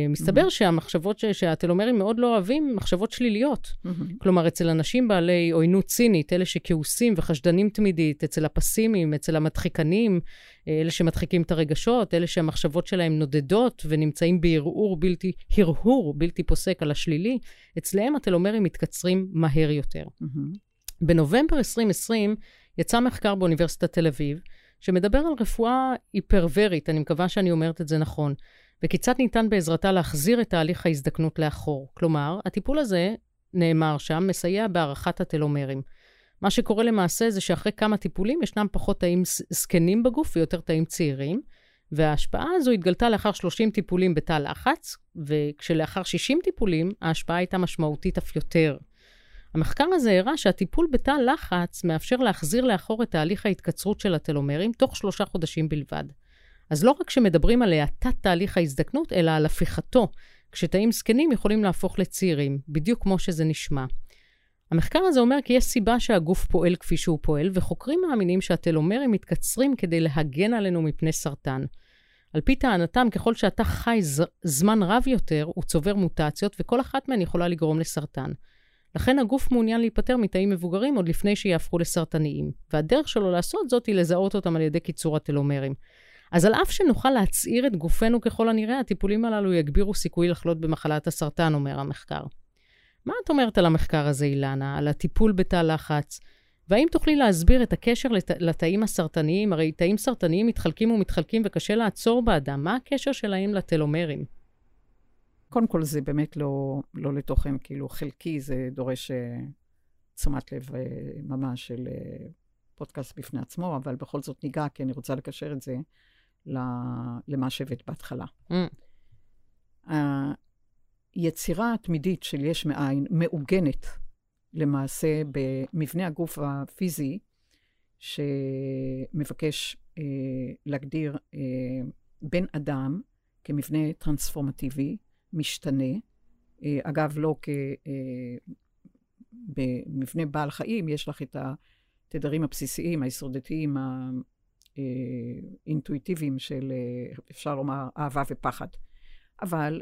ומסתבר mm-hmm. שהמחשבות ש... שהטלומרים מאוד לא אוהבים, מחשבות שליליות. Mm-hmm. כלומר, אצל אנשים בעלי עוינות צינית, אלה שכעוסים וחשדנים תמידית, אצל הפסימיים, אצל המדחיקנים, אה, אלה שמדחיקים את הרגשות, אלה שהמחשבות שלהם נודדות ונמצאים בהרהור בלתי, הרהור בלתי פוסק על השלילי, אצלם הטלומרים מתקצרים מהר יותר. Mm-hmm. בנובמבר 2020 יצא מחקר באוניברסיטת תל אביב, שמדבר על רפואה היפרוורית, אני מקווה שאני אומרת את זה נכון, וכיצד ניתן בעזרתה להחזיר את תהליך ההזדקנות לאחור. כלומר, הטיפול הזה, נאמר שם, מסייע בהארכת הטלומרים. מה שקורה למעשה זה שאחרי כמה טיפולים ישנם פחות תאים זקנים בגוף ויותר תאים צעירים, וההשפעה הזו התגלתה לאחר 30 טיפולים בתא לחץ, וכשלאחר 60 טיפולים ההשפעה הייתה משמעותית אף יותר. המחקר הזה הראה שהטיפול בתא לחץ מאפשר להחזיר לאחור את תהליך ההתקצרות של הטלומרים תוך שלושה חודשים בלבד. אז לא רק שמדברים על האטת תהליך ההזדקנות, אלא על הפיכתו, כשתאים זקנים יכולים להפוך לצעירים, בדיוק כמו שזה נשמע. המחקר הזה אומר כי יש סיבה שהגוף פועל כפי שהוא פועל, וחוקרים מאמינים שהטלומרים מתקצרים כדי להגן עלינו מפני סרטן. על פי טענתם, ככל שאתה חי ז- זמן רב יותר, הוא צובר מוטציות, וכל אחת מהן יכולה לגרום לסרטן. לכן הגוף מעוניין להיפטר מתאים מבוגרים עוד לפני שיהפכו לסרטניים, והדרך שלו לעשות זאת היא לזהות אותם על ידי קיצור הטלומרים. אז על אף שנוכל להצעיר את גופנו ככל הנראה, הטיפולים הללו יגבירו סיכוי לחלות במחלת הסרטן, אומר המחקר. מה את אומרת על המחקר הזה, אילנה? על הטיפול בתא לחץ? והאם תוכלי להסביר את הקשר לת... לתאים הסרטניים? הרי תאים סרטניים מתחלקים ומתחלקים וקשה לעצור באדם. מה הקשר שלהם לטלומרים? קודם כל, זה באמת לא, לא לתוכן, כאילו חלקי, זה דורש uh, תשומת לב uh, ממש של uh, פודקאסט בפני עצמו, אבל בכל זאת ניגע, כי אני רוצה לקשר את זה למה שהבאת בהתחלה. Mm. היצירה התמידית של יש מאין מעוגנת למעשה במבנה הגוף הפיזי, שמבקש אה, להגדיר אה, בן אדם כמבנה טרנספורמטיבי, משתנה. אה, אגב, לא כמבנה אה, בעל חיים, יש לך את התדרים הבסיסיים, היסודתיים, האינטואיטיביים של, אה, אפשר לומר, אהבה ופחד. אבל,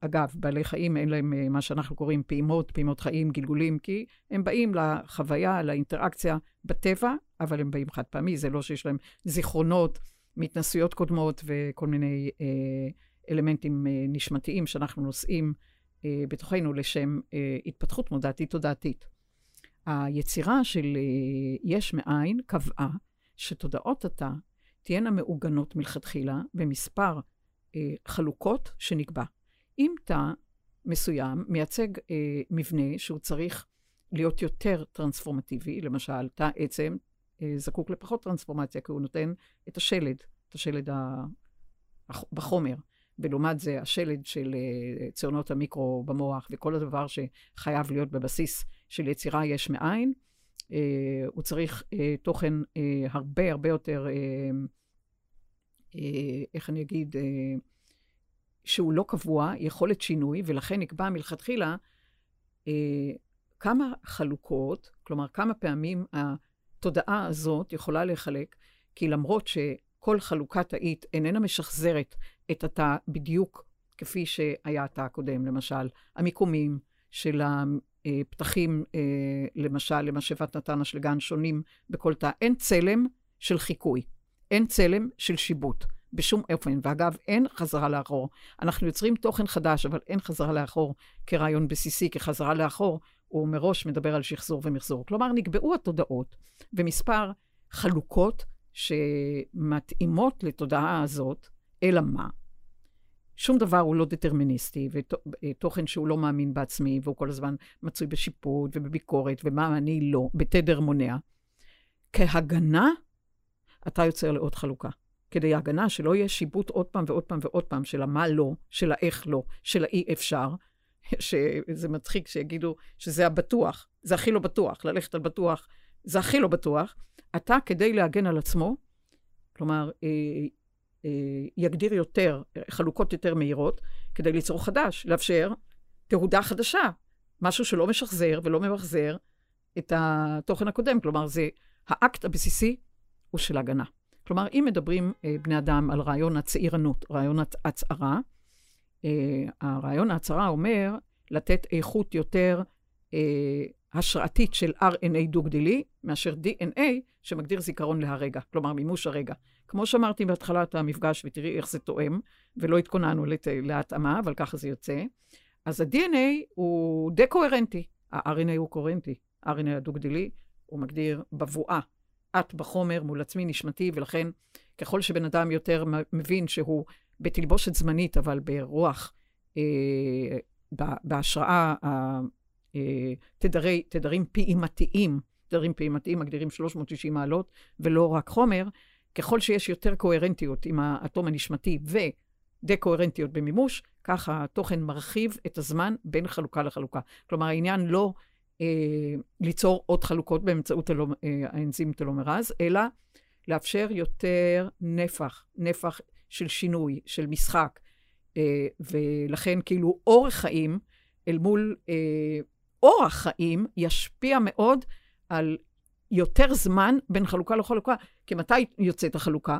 אגב, בעלי חיים אין להם מה שאנחנו קוראים פעימות, פעימות חיים, גלגולים, כי הם באים לחוויה, לאינטראקציה בטבע, אבל הם באים חד פעמי, זה לא שיש להם זיכרונות מהתנסויות קודמות וכל מיני אה, אלמנטים אה, נשמתיים שאנחנו נושאים אה, בתוכנו לשם אה, התפתחות מודעתית-תודעתית. היצירה של יש מאין קבעה שתודעות התא תהיינה מעוגנות מלכתחילה במספר חלוקות שנקבע. אם תא מסוים מייצג מבנה שהוא צריך להיות יותר טרנספורמטיבי, למשל, תא עצם זקוק לפחות טרנספורמציה, כי הוא נותן את השלד, את השלד בחומר. ולעומת זה השלד של uh, ציונות המיקרו במוח וכל הדבר שחייב להיות בבסיס של יצירה יש מאין, uh, הוא צריך uh, תוכן הרבה הרבה יותר אה, איך אני אגיד, אה, שהוא לא קבוע, יכולת שינוי, ולכן נקבע מלכתחילה אה, כמה חלוקות, כלומר, כמה פעמים התודעה הזאת יכולה להיחלק, כי למרות שכל חלוקה תאית איננה משחזרת את התא בדיוק כפי שהיה התא הקודם, למשל, המיקומים של הפתחים, אה, למשל, למשאבת נתנה של גן שונים בכל תא, אין צלם של חיקוי, אין צלם של שיבוט. בשום אופן. ואגב, אין חזרה לאחור. אנחנו יוצרים תוכן חדש, אבל אין חזרה לאחור כרעיון בסיסי, כחזרה לאחור, הוא מראש מדבר על שחזור ומחזור. כלומר, נקבעו התודעות ומספר חלוקות שמתאימות לתודעה הזאת, אלא מה? שום דבר הוא לא דטרמיניסטי, ותוכן שהוא לא מאמין בעצמי, והוא כל הזמן מצוי בשיפוט ובביקורת, ומה אני לא, בתדר מונע. כהגנה, אתה יוצר לעוד חלוקה. כדי הגנה שלא יהיה שיבוט עוד פעם ועוד פעם ועוד פעם של המה לא, של האיך לא, של האי אפשר, שזה מצחיק שיגידו שזה הבטוח, זה הכי לא בטוח, ללכת על בטוח, זה הכי לא בטוח. אתה, כדי להגן על עצמו, כלומר, אה, אה, יגדיר יותר, חלוקות יותר מהירות, כדי ליצור חדש, לאפשר תהודה חדשה, משהו שלא משחזר ולא ממחזר את התוכן הקודם. כלומר, זה האקט הבסיסי הוא של הגנה. כלומר, אם מדברים אה, בני אדם על רעיון הצעירנות, רעיון הצערה, אה, הרעיון ההצהרה אומר לתת איכות יותר אה, השראתית של RNA דו-גדילי, מאשר DNA שמגדיר זיכרון להרגע, כלומר מימוש הרגע. כמו שאמרתי בהתחלת המפגש, ותראי איך זה תואם, ולא התכוננו לת... להתאמה, אבל ככה זה יוצא, אז ה-DNA הוא די קוהרנטי. ה-RNA הוא קוהרנטי. ה-RNA הדו-גדילי, הוא מגדיר בבואה, את בחומר מול עצמי נשמתי, ולכן ככל שבן אדם יותר מבין שהוא בתלבושת זמנית, אבל ברוח, אה, בהשראה, אה, תדרי, תדרים פעימתיים, תדרים פעימתיים מגדירים 360 מעלות, ולא רק חומר, ככל שיש יותר קוהרנטיות עם האטום הנשמתי ודה-קוהרנטיות במימוש, ככה התוכן מרחיב את הזמן בין חלוקה לחלוקה. כלומר, העניין לא אה, ליצור עוד חלוקות באמצעות הלא, אה, האנזים טלומרז, אלא לאפשר יותר נפח, נפח של שינוי, של משחק, אה, ולכן כאילו אורך חיים אל מול אה, אורח חיים ישפיע מאוד על יותר זמן בין חלוקה לחלוקה. כי מתי יוצאת החלוקה?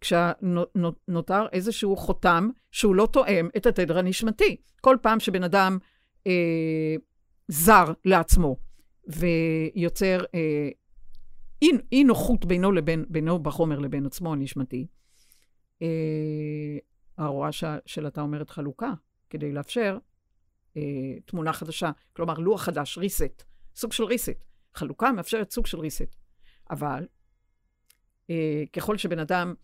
כשנותר איזשהו חותם שהוא לא תואם את התדר הנשמתי. כל פעם שבן אדם אה, זר לעצמו ויוצר אה, אי, אי נוחות בינו לבין, בינו בחומר לבין עצמו הנשמתי, אה, ההוראה של אתה אומרת חלוקה, כדי לאפשר אה, תמונה חדשה, כלומר לוח חדש, reset, סוג של reset. חלוקה מאפשרת סוג של reset. אבל אה, ככל שבן אדם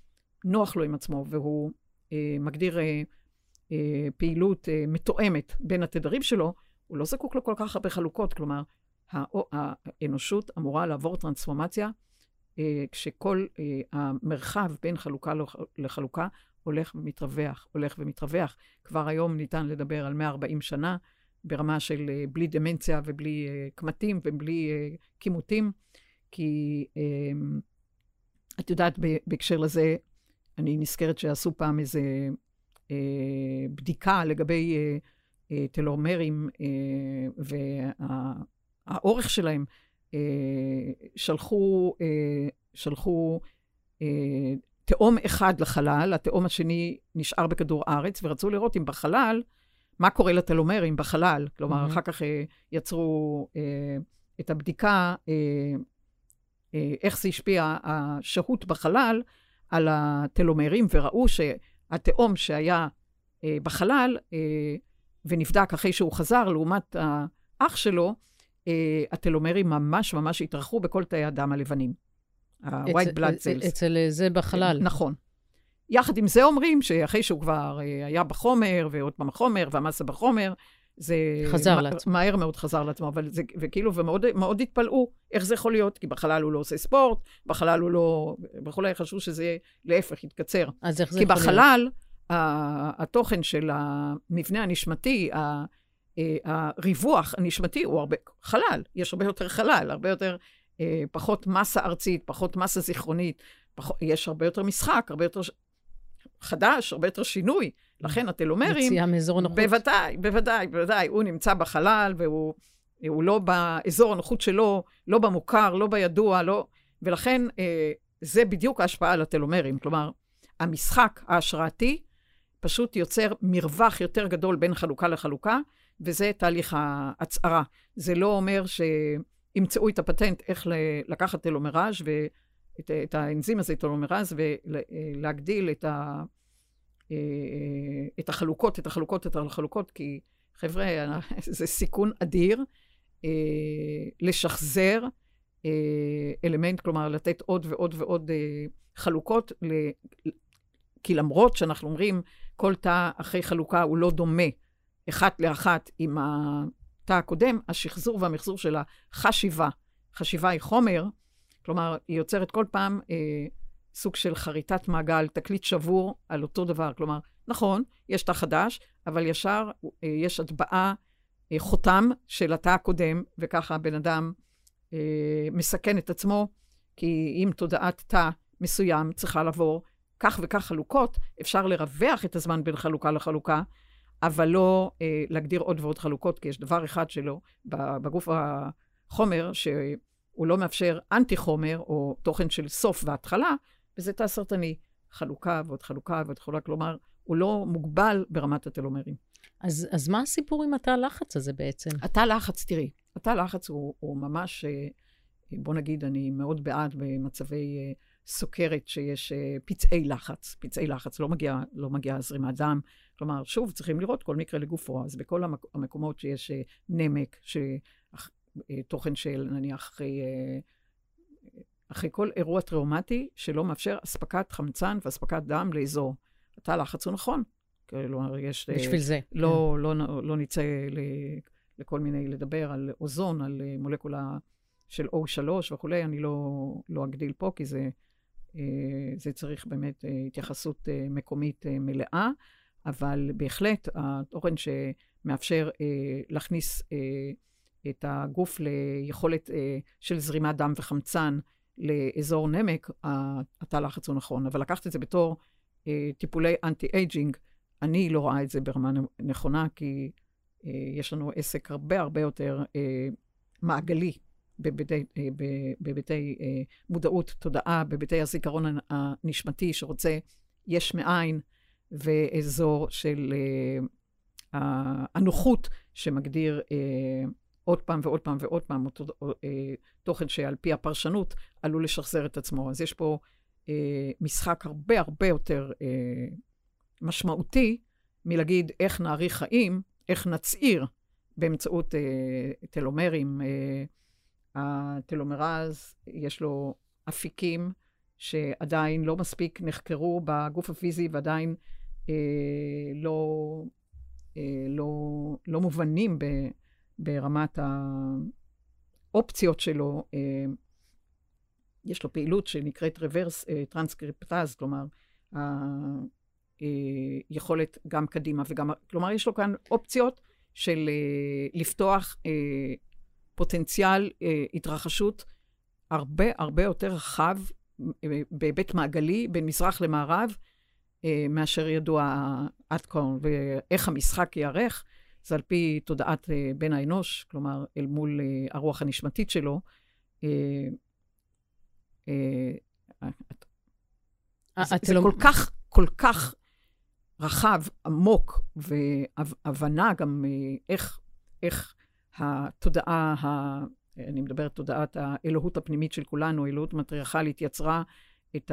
נוח לו עם עצמו והוא אה, מגדיר אה, אה, פעילות אה, מתואמת בין התדרים שלו, הוא לא זקוק לכל כך הרבה חלוקות. כלומר, האנושות אמורה לעבור טרנספורמציה אה, כשכל אה, המרחב בין חלוקה לחלוקה הולך ומתרווח, הולך ומתרווח. כבר היום ניתן לדבר על 140 שנה ברמה של אה, בלי דמנציה ובלי אה, קמטים ובלי אה, כימותים, כי את יודעת, בהקשר לזה, אני נזכרת שעשו פעם איזה בדיקה לגבי טלומרים והאורך שלהם. שלחו, שלחו תאום אחד לחלל, התאום השני נשאר בכדור הארץ, ורצו לראות אם בחלל מה קורה לטלומרים בחלל. כלומר, mm-hmm. אחר כך אה, יצרו אה, את הבדיקה, אה, אה, איך זה השפיע, השהות בחלל, על הטלומרים, וראו שהתאום שהיה אה, בחלל, אה, ונבדק אחרי שהוא חזר, לעומת האח שלו, אה, הטלומרים ממש ממש התארחו בכל תאי הדם הלבנים. ה-white blood cells. אצל זה בחלל. נכון. יחד עם זה אומרים שאחרי שהוא כבר אה, היה בחומר, ועוד פעם החומר, והמסה בחומר, זה... חזר מה, לעצמו. מהר מאוד חזר לעצמו, אבל זה, וכאילו, ומאוד התפלאו איך זה יכול להיות, כי בחלל הוא לא עושה ספורט, בחלל הוא לא... וכולי, חשבו שזה להפך, יתקצר. אז איך זה יכול להיות? כי בחלל, התוכן של המבנה הנשמתי, אה, הריווח הנשמתי הוא הרבה... חלל, יש הרבה יותר חלל, הרבה יותר... אה, פחות מסה ארצית, פחות מסה זיכרונית, פחות, יש הרבה יותר משחק, הרבה יותר חדש, הרבה יותר שינוי. לכן הטלומרים... יציאה מאזור הנוחות. בוודאי, בוודאי, בוודאי. הוא נמצא בחלל, והוא הוא לא באזור הנוחות שלו, לא במוכר, לא בידוע, לא... ולכן אה, זה בדיוק ההשפעה על הטלומרים. כלומר, המשחק ההשראתי פשוט יוצר מרווח יותר גדול בין חלוקה לחלוקה, וזה תהליך ההצהרה. זה לא אומר שימצאו את הפטנט איך לקחת טלומראז' ואת את האנזים הזה, טלומראז', ולהגדיל את, ה, אה, את החלוקות, את החלוקות, את החלוקות, כי חבר'ה, זה סיכון אדיר אה, לשחזר אה, אלמנט, כלומר, לתת עוד ועוד ועוד חלוקות, כי למרות שאנחנו אומרים, כל תא אחרי חלוקה הוא לא דומה אחת לאחת עם התא הקודם, השחזור והמחזור של החשיבה, חשיבה היא חומר, כלומר, היא יוצרת כל פעם אה, סוג של חריטת מעגל, תקליט שבור על אותו דבר. כלומר, נכון, יש תא חדש, אבל ישר אה, יש הטבעה, אה, חותם של התא הקודם, וככה הבן אדם אה, מסכן את עצמו, כי אם תודעת תא מסוים צריכה לעבור כך וכך חלוקות, אפשר לרווח את הזמן בין חלוקה לחלוקה, אבל לא אה, להגדיר עוד ועוד חלוקות, כי יש דבר אחד שלו בגוף החומר, שהוא לא מאפשר אנטי-חומר, או תוכן של סוף והתחלה, וזה תא סרטני. חלוקה ועוד חלוקה ועוד חלוקה, כלומר, הוא לא מוגבל ברמת הטלומרים. אז, אז מה הסיפור עם התא לחץ הזה בעצם? התא לחץ, תראי, התא לחץ הוא, הוא ממש, אה, בוא נגיד, אני מאוד בעד במצבי אה, סוכרת שיש אה, פצעי לחץ. פצעי לחץ, לא מגיע, לא מגיע זרימת דם. כלומר, שוב, צריכים לראות כל מקרה לגופו. אז בכל המק, המקומות שיש אה, נמק, שתוכן אה, של נניח אחרי, אחרי כל אירוע טראומטי שלא מאפשר אספקת חמצן ואספקת דם לאזור. התא לחץ הוא נכון. כלומר, יש... בשביל זה. לא, כן. לא, לא, לא נצא ל, לכל מיני, לדבר על אוזון, על מולקולה של O3 וכולי, אני לא, לא אגדיל פה, כי זה זה צריך באמת אה, התייחסות אה, מקומית מלאה, אבל בהחלט התוכן שמאפשר להכניס את הגוף ליכולת של זרימת דם וחמצן לאזור נמק, התא לחץ הוא נכון. אבל לקחת את זה בתור טיפולי אנטי-אייג'ינג, אני לא רואה את זה ברמה נכונה, כי יש לנו עסק הרבה הרבה יותר מעגלי בהיבטי, אה, בהיבטי אה, מודעות, תודעה, בהיבטי הזיכרון הנשמתי שרוצה יש מאין, ואזור של uh, הנוחות שמגדיר עוד פעם ועוד פעם ועוד פעם אותו תוכן שעל פי הפרשנות עלול לשחזר את עצמו. אז יש פה משחק הרבה הרבה יותר משמעותי מלהגיד איך נאריך חיים, איך נצעיר באמצעות טלומרים. הטלומרז, יש לו אפיקים שעדיין לא מספיק נחקרו בגוף הפיזי ועדיין אה, לא, אה, לא, לא מובנים ב, ברמת האופציות שלו. אה, יש לו פעילות שנקראת reverse אה, טרנסקריפטז, כלומר, היכולת אה, גם קדימה וגם, כלומר, יש לו כאן אופציות של אה, לפתוח אה, פוטנציאל אה, התרחשות הרבה הרבה יותר רחב אה, בהיבט מעגלי בין מזרח למערב, אה, מאשר ידוע עד כה. ואיך המשחק ייערך, זה על פי תודעת אה, בן האנוש, כלומר, אל מול אה, הרוח הנשמתית שלו. אה, אה, זה, זה כל כך, כל כך רחב, עמוק, והבנה גם אה, איך, איך התודעה, ה... אני מדברת תודעת האלוהות הפנימית של כולנו, האלוהות המטריארכלית, יצרה את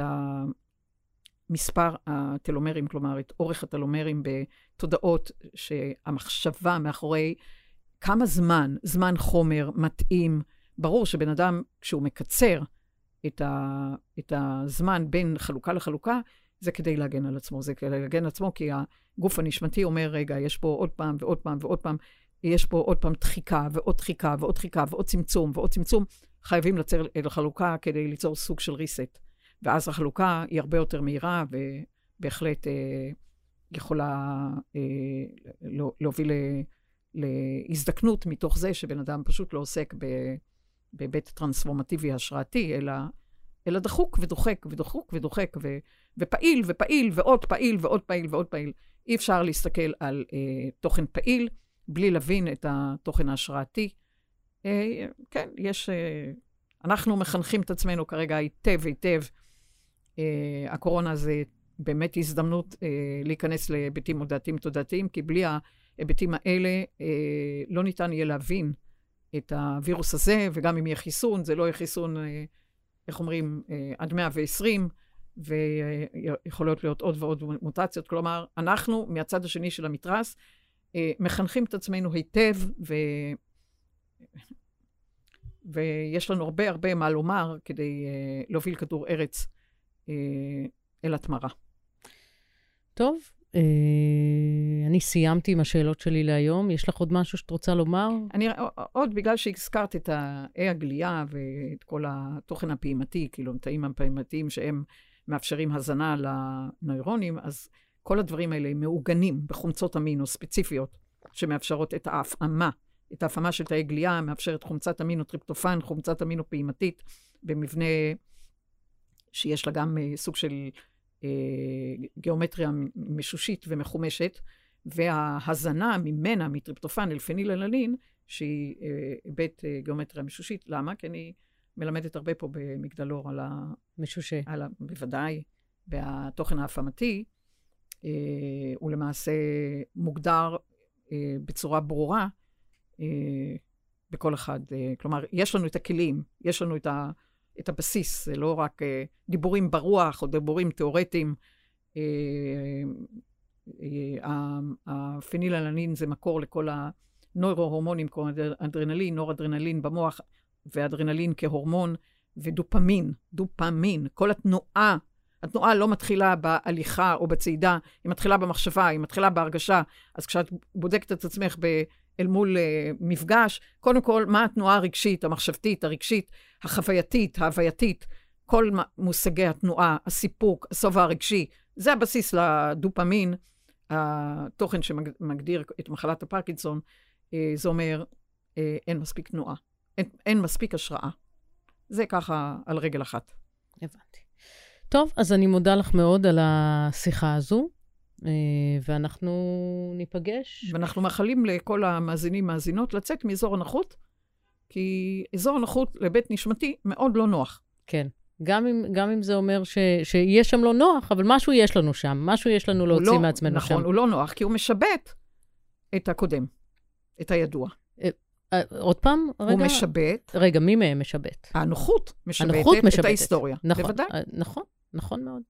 מספר הטלומרים, כלומר, את אורך הטלומרים בתודעות שהמחשבה מאחורי כמה זמן, זמן חומר מתאים. ברור שבן אדם, כשהוא מקצר את, ה, את הזמן בין חלוקה לחלוקה, זה כדי להגן על עצמו. זה כדי להגן על עצמו, כי הגוף הנשמתי אומר, רגע, יש פה עוד פעם ועוד פעם ועוד פעם יש פה עוד פעם דחיקה ועוד דחיקה ועוד דחיקה ועוד צמצום ועוד צמצום, חייבים לצר אל חלוקה כדי ליצור סוג של reset. ואז החלוקה היא הרבה יותר מהירה ובהחלט אה, יכולה אה, לא, להוביל להזדקנות מתוך זה שבן אדם פשוט לא עוסק בהיבט טרנספורמטיבי השראתי, אלא, אלא דחוק ודוחק ודוחק ודוחק, ו, ופעיל ופעיל ועוד פעיל ועוד פעיל ועוד פעיל. אי אפשר להסתכל על אה, תוכן פעיל בלי להבין את התוכן ההשראתי. אה, כן, יש... אה, אנחנו מחנכים את עצמנו כרגע היטב היטב. אה, הקורונה זה באמת הזדמנות להיכנס להיבטים מודעתיים תודעתיים, כי בלי ההיבטים האלה לא ניתן יהיה להבין את הווירוס הזה, וגם אם יהיה חיסון, זה לא יהיה חיסון, איך אומרים, עד 120, ויכולות להיות עוד ועוד מוטציות. כלומר, אנחנו, מהצד השני של המתרס, מחנכים את עצמנו היטב, ו... ויש לנו הרבה הרבה מה לומר כדי uh, להוביל כדור ארץ uh, אל התמרה. טוב, אני סיימתי עם השאלות שלי להיום. יש לך עוד משהו שאת רוצה לומר? אני, עוד בגלל שהזכרת את האי הגלייה ואת כל התוכן הפעימתי, כאילו, המתאים הפעימתיים שהם מאפשרים הזנה לנוירונים, אז כל הדברים האלה מעוגנים בחומצות אמינו ספציפיות שמאפשרות את ההפעמה את ההפעמה של תאי גליה, מאפשרת חומצת אמינו טריפטופן, חומצת אמינו פעימתית, במבנה שיש לה גם אה, סוג של אה, גיאומטריה משושית ומחומשת, וההזנה ממנה, מטריפטופן אל פניללנין, שהיא אה, היבט אה, גיאומטריה משושית. למה? כי אני מלמדת הרבה פה במגדלור על ה... משושה. על ה... בוודאי, והתוכן ההפעמתי, הוא למעשה מוגדר uh, בצורה ברורה אה, בכל אחד. אה, כלומר, יש לנו את הכלים, יש לנו את, ה, את הבסיס, זה לא רק אה, דיבורים ברוח או דיבורים תיאורטיים. הפניללנין זה מקור לכל הנוירו-הורמונים, כמו אדרנלין, נור-אדרנלין במוח, ואדרנלין כהורמון, ודופמין, דופמין. כל התנועה, התנועה לא מתחילה בהליכה או בצעידה, היא מתחילה במחשבה, היא מתחילה בהרגשה. אז כשאת בודקת את עצמך ב... אל מול uh, מפגש, קודם כל, מה התנועה הרגשית, המחשבתית, הרגשית, החווייתית, ההווייתית, כל מושגי התנועה, הסיפוק, השובע הרגשי, זה הבסיס לדופמין, התוכן שמגדיר את מחלת הפרקינסון, uh, זה אומר, uh, אין מספיק תנועה, אין, אין מספיק השראה. זה ככה על רגל אחת. הבנתי. טוב, אז אני מודה לך מאוד על השיחה הזו. אה, ואנחנו ניפגש. ואנחנו מאחלים לכל המאזינים, מאזינות, לצאת מאזור הנוחות, כי אזור הנוחות לבית נשמתי מאוד לא נוח. כן. גם אם, גם אם זה אומר ש, שיש שם לא נוח, אבל משהו יש לנו שם, משהו יש לנו להוציא לא, מעצמנו נכון, שם. נכון, הוא לא נוח, כי הוא משבט את הקודם, את הידוע. אה, אה, עוד פעם, רגע. הוא משבט. רגע, מי מהם משבט? הנוחות משבטת הנוחות משבטת. את ההיסטוריה. נכון, בוודאי. נכון. נכון מאוד.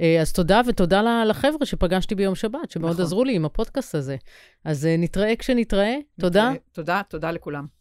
אה, אז תודה, ותודה לחבר'ה שפגשתי ביום שבת, שמאוד נכון. עזרו לי עם הפודקאסט הזה. אז אה, נתראה כשנתראה. תודה. תודה, תודה לכולם.